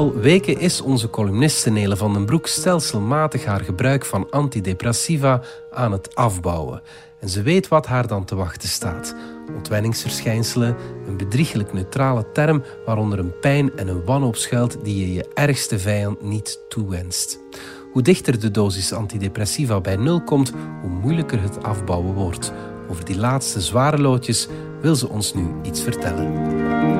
Al weken is onze columniste Nele van den Broek stelselmatig haar gebruik van antidepressiva aan het afbouwen. En ze weet wat haar dan te wachten staat. Ontwenningsverschijnselen, een bedriegelijk neutrale term waaronder een pijn en een wanhoop schuilt die je je ergste vijand niet toewenst. Hoe dichter de dosis antidepressiva bij nul komt, hoe moeilijker het afbouwen wordt. Over die laatste zware loodjes wil ze ons nu iets vertellen.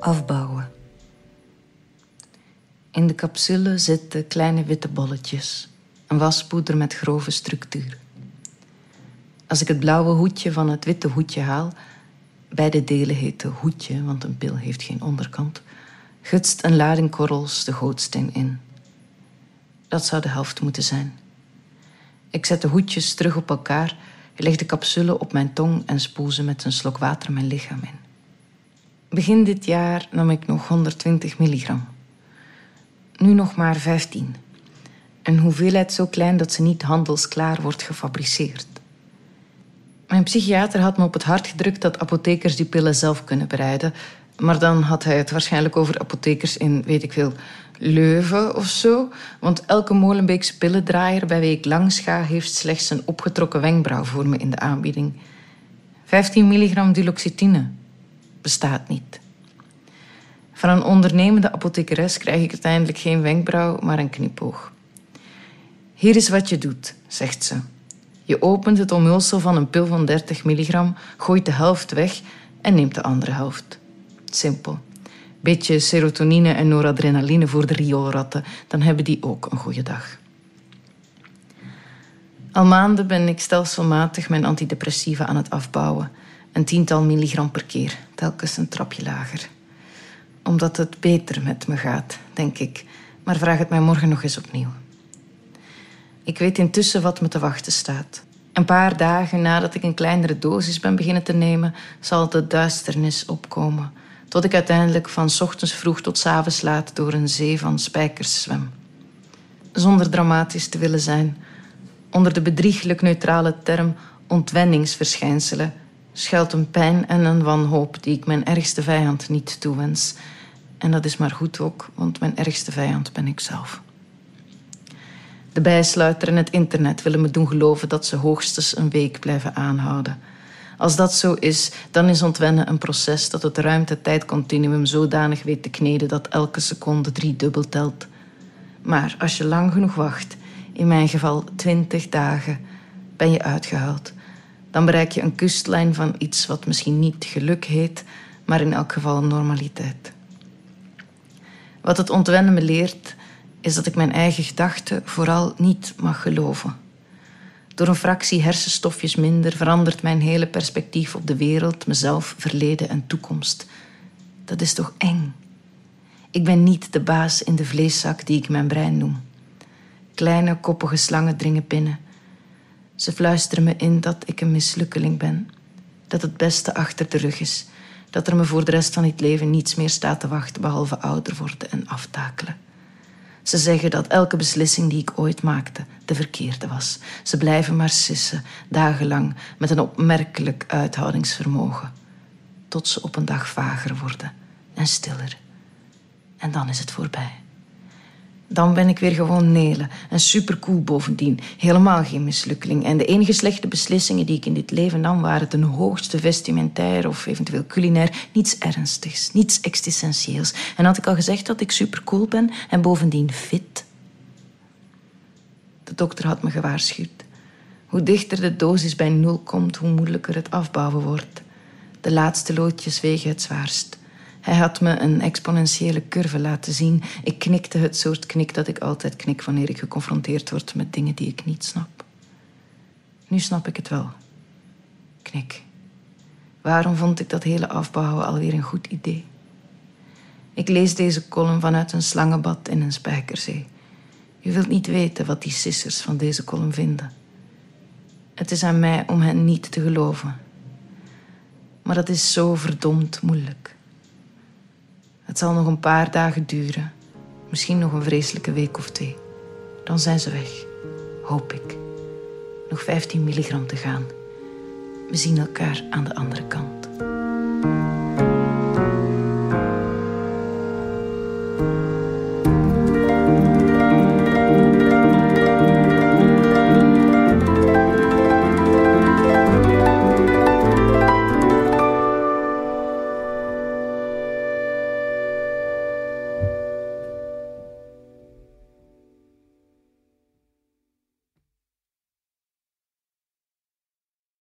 Afbouwen. In de capsule zitten kleine witte bolletjes, een waspoeder met grove structuur. Als ik het blauwe hoedje van het witte hoedje haal, beide delen heten hoedje, want een pil heeft geen onderkant, gutst een lading korrels de gootsteen in. Dat zou de helft moeten zijn. Ik zet de hoedjes terug op elkaar, leg de capsule op mijn tong en spoel ze met een slok water mijn lichaam in. Begin dit jaar nam ik nog 120 milligram. Nu nog maar 15. Een hoeveelheid zo klein dat ze niet handelsklaar wordt gefabriceerd. Mijn psychiater had me op het hart gedrukt dat apothekers die pillen zelf kunnen bereiden. Maar dan had hij het waarschijnlijk over apothekers in, weet ik veel, Leuven of zo. Want elke Molenbeekse pillendraaier bij wie ik langs ga... heeft slechts een opgetrokken wenkbrauw voor me in de aanbieding. 15 milligram duloxetine bestaat niet. Van een ondernemende apothekeres krijg ik uiteindelijk geen wenkbrauw, maar een knipoog. Hier is wat je doet, zegt ze. Je opent het omhulsel van een pil van 30 milligram, gooit de helft weg en neemt de andere helft. Simpel. Beetje serotonine en noradrenaline voor de rioolratten, dan hebben die ook een goede dag. Al maanden ben ik stelselmatig mijn antidepressiva aan het afbouwen. Een tiental milligram per keer, telkens een trapje lager. Omdat het beter met me gaat, denk ik. Maar vraag het mij morgen nog eens opnieuw. Ik weet intussen wat me te wachten staat. Een paar dagen nadat ik een kleinere dosis ben beginnen te nemen, zal de duisternis opkomen. Tot ik uiteindelijk van ochtends vroeg tot avonds laat door een zee van spijkers zwem. Zonder dramatisch te willen zijn, onder de bedrieglijk neutrale term ontwenningsverschijnselen schuilt een pijn en een wanhoop die ik mijn ergste vijand niet toewens. En dat is maar goed ook, want mijn ergste vijand ben ik zelf. De bijsluiter en het internet willen me doen geloven dat ze hoogstens een week blijven aanhouden. Als dat zo is, dan is ontwennen een proces dat het ruimte-tijdcontinuum zodanig weet te kneden dat elke seconde drie dubbel telt. Maar als je lang genoeg wacht, in mijn geval twintig dagen, ben je uitgehuild dan bereik je een kustlijn van iets wat misschien niet geluk heet, maar in elk geval normaliteit. Wat het ontwennen me leert, is dat ik mijn eigen gedachten vooral niet mag geloven. Door een fractie hersenstofjes minder verandert mijn hele perspectief op de wereld, mezelf, verleden en toekomst. Dat is toch eng? Ik ben niet de baas in de vleeszak die ik mijn brein noem. Kleine koppige slangen dringen binnen ze fluisteren me in dat ik een mislukkeling ben. Dat het beste achter de rug is. Dat er me voor de rest van het leven niets meer staat te wachten behalve ouder worden en aftakelen. Ze zeggen dat elke beslissing die ik ooit maakte de verkeerde was. Ze blijven maar sissen, dagenlang, met een opmerkelijk uithoudingsvermogen. Tot ze op een dag vager worden en stiller. En dan is het voorbij. Dan ben ik weer gewoon Nele. En supercool bovendien. Helemaal geen mislukkeling. En de enige slechte beslissingen die ik in dit leven nam... waren ten hoogste vestimentair of eventueel culinair. Niets ernstigs, niets existentieels. En had ik al gezegd dat ik supercool ben en bovendien fit? De dokter had me gewaarschuwd. Hoe dichter de dosis bij nul komt, hoe moeilijker het afbouwen wordt. De laatste loodjes wegen het zwaarst. Hij had me een exponentiële curve laten zien. Ik knikte het soort knik dat ik altijd knik wanneer ik geconfronteerd word met dingen die ik niet snap. Nu snap ik het wel. Knik. Waarom vond ik dat hele afbouwen alweer een goed idee? Ik lees deze column vanuit een slangenbad in een spijkerzee. U wilt niet weten wat die sissers van deze column vinden. Het is aan mij om hen niet te geloven. Maar dat is zo verdomd moeilijk. Het zal nog een paar dagen duren. Misschien nog een vreselijke week of twee. Dan zijn ze weg. Hoop ik. Nog 15 milligram te gaan. We zien elkaar aan de andere kant.